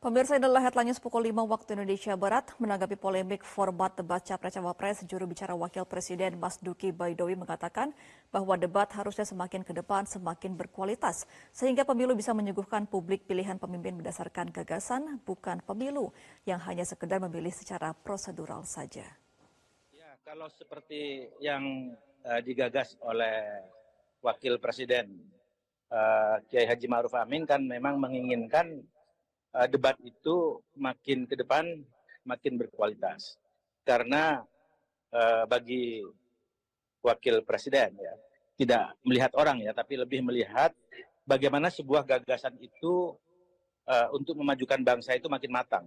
Pemirsa inilah headline pukul 5 waktu Indonesia Barat menanggapi polemik format debat Capres Cawapres juru bicara Wakil Presiden Mas Duki Baidowi mengatakan bahwa debat harusnya semakin ke depan semakin berkualitas sehingga pemilu bisa menyuguhkan publik pilihan pemimpin berdasarkan gagasan bukan pemilu yang hanya sekedar memilih secara prosedural saja. Ya, kalau seperti yang uh, digagas oleh Wakil Presiden uh, Kiai Haji Ma'ruf Amin kan memang menginginkan debat itu makin ke depan makin berkualitas. Karena uh, bagi wakil presiden ya tidak melihat orang ya, tapi lebih melihat bagaimana sebuah gagasan itu uh, untuk memajukan bangsa itu makin matang.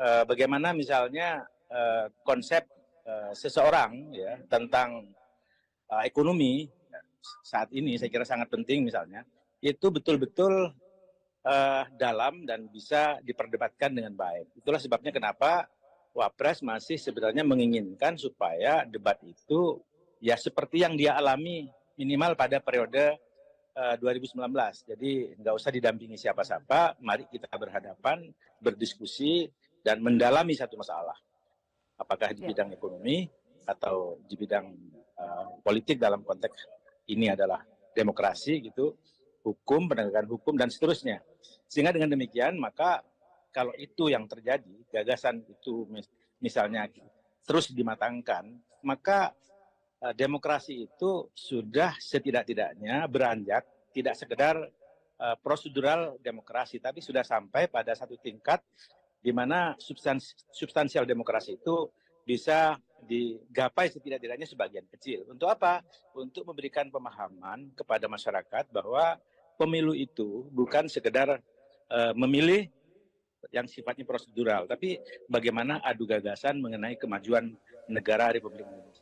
Uh, bagaimana misalnya uh, konsep uh, seseorang ya tentang uh, ekonomi saat ini saya kira sangat penting misalnya itu betul-betul uh, dalam dan bisa diperdebatkan dengan baik. Itulah sebabnya kenapa Wapres masih sebenarnya menginginkan supaya debat itu ya seperti yang dia alami minimal pada periode uh, 2019. Jadi nggak usah didampingi siapa-siapa, mari kita berhadapan, berdiskusi, dan mendalami satu masalah. Apakah di ya. bidang ekonomi atau di bidang uh, politik dalam konteks ini adalah demokrasi gitu, hukum, penegakan hukum, dan seterusnya. Sehingga dengan demikian, maka kalau itu yang terjadi, gagasan itu misalnya terus dimatangkan, maka uh, demokrasi itu sudah setidak-tidaknya beranjak, tidak sekedar uh, prosedural demokrasi, tapi sudah sampai pada satu tingkat di mana substans substansial demokrasi itu bisa digapai setidak-tidaknya sebagian kecil. Untuk apa? Untuk memberikan pemahaman kepada masyarakat bahwa pemilu itu bukan sekedar uh, memilih yang sifatnya prosedural, tapi bagaimana adu gagasan mengenai kemajuan negara Republik Indonesia.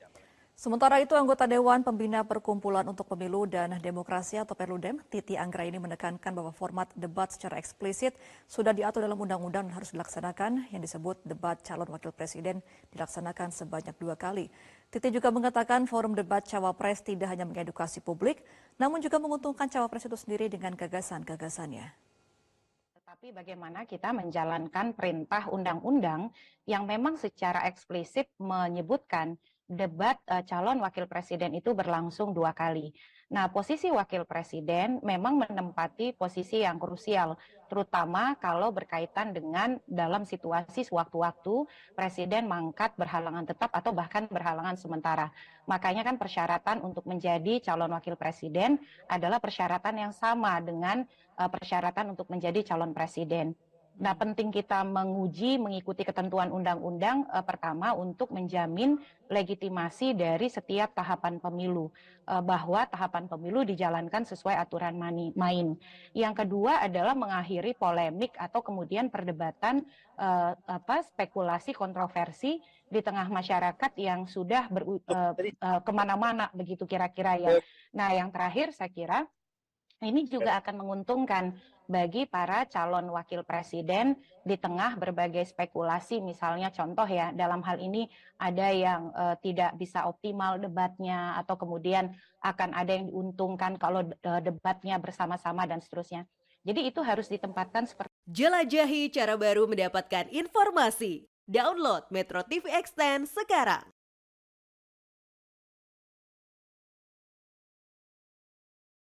Sementara itu, anggota Dewan Pembina Perkumpulan untuk Pemilu dan Demokrasi atau Perludem, Titi Anggra ini menekankan bahwa format debat secara eksplisit sudah diatur dalam undang-undang dan harus dilaksanakan yang disebut debat calon wakil presiden dilaksanakan sebanyak dua kali. Titi juga mengatakan forum debat Cawapres tidak hanya mengedukasi publik, namun juga menguntungkan Cawapres itu sendiri dengan gagasan-gagasannya. Tetapi bagaimana kita menjalankan perintah undang-undang yang memang secara eksplisit menyebutkan debat uh, calon wakil presiden itu berlangsung dua kali. Nah, posisi wakil presiden memang menempati posisi yang krusial, terutama kalau berkaitan dengan dalam situasi sewaktu-waktu presiden mangkat berhalangan tetap atau bahkan berhalangan sementara. Makanya kan persyaratan untuk menjadi calon wakil presiden adalah persyaratan yang sama dengan uh, persyaratan untuk menjadi calon presiden. Nah, penting kita menguji, mengikuti ketentuan undang-undang eh, pertama untuk menjamin legitimasi dari setiap tahapan pemilu, eh, bahwa tahapan pemilu dijalankan sesuai aturan mani, main. Yang kedua adalah mengakhiri polemik atau kemudian perdebatan eh, apa spekulasi kontroversi di tengah masyarakat yang sudah ber, eh, eh, ke mana-mana begitu kira-kira ya. Nah, yang terakhir saya kira ini juga akan menguntungkan bagi para calon wakil presiden di tengah berbagai spekulasi misalnya contoh ya dalam hal ini ada yang uh, tidak bisa optimal debatnya atau kemudian akan ada yang diuntungkan kalau uh, debatnya bersama-sama dan seterusnya. Jadi itu harus ditempatkan seperti Jelajahi cara baru mendapatkan informasi. Download Metro TV Extend sekarang.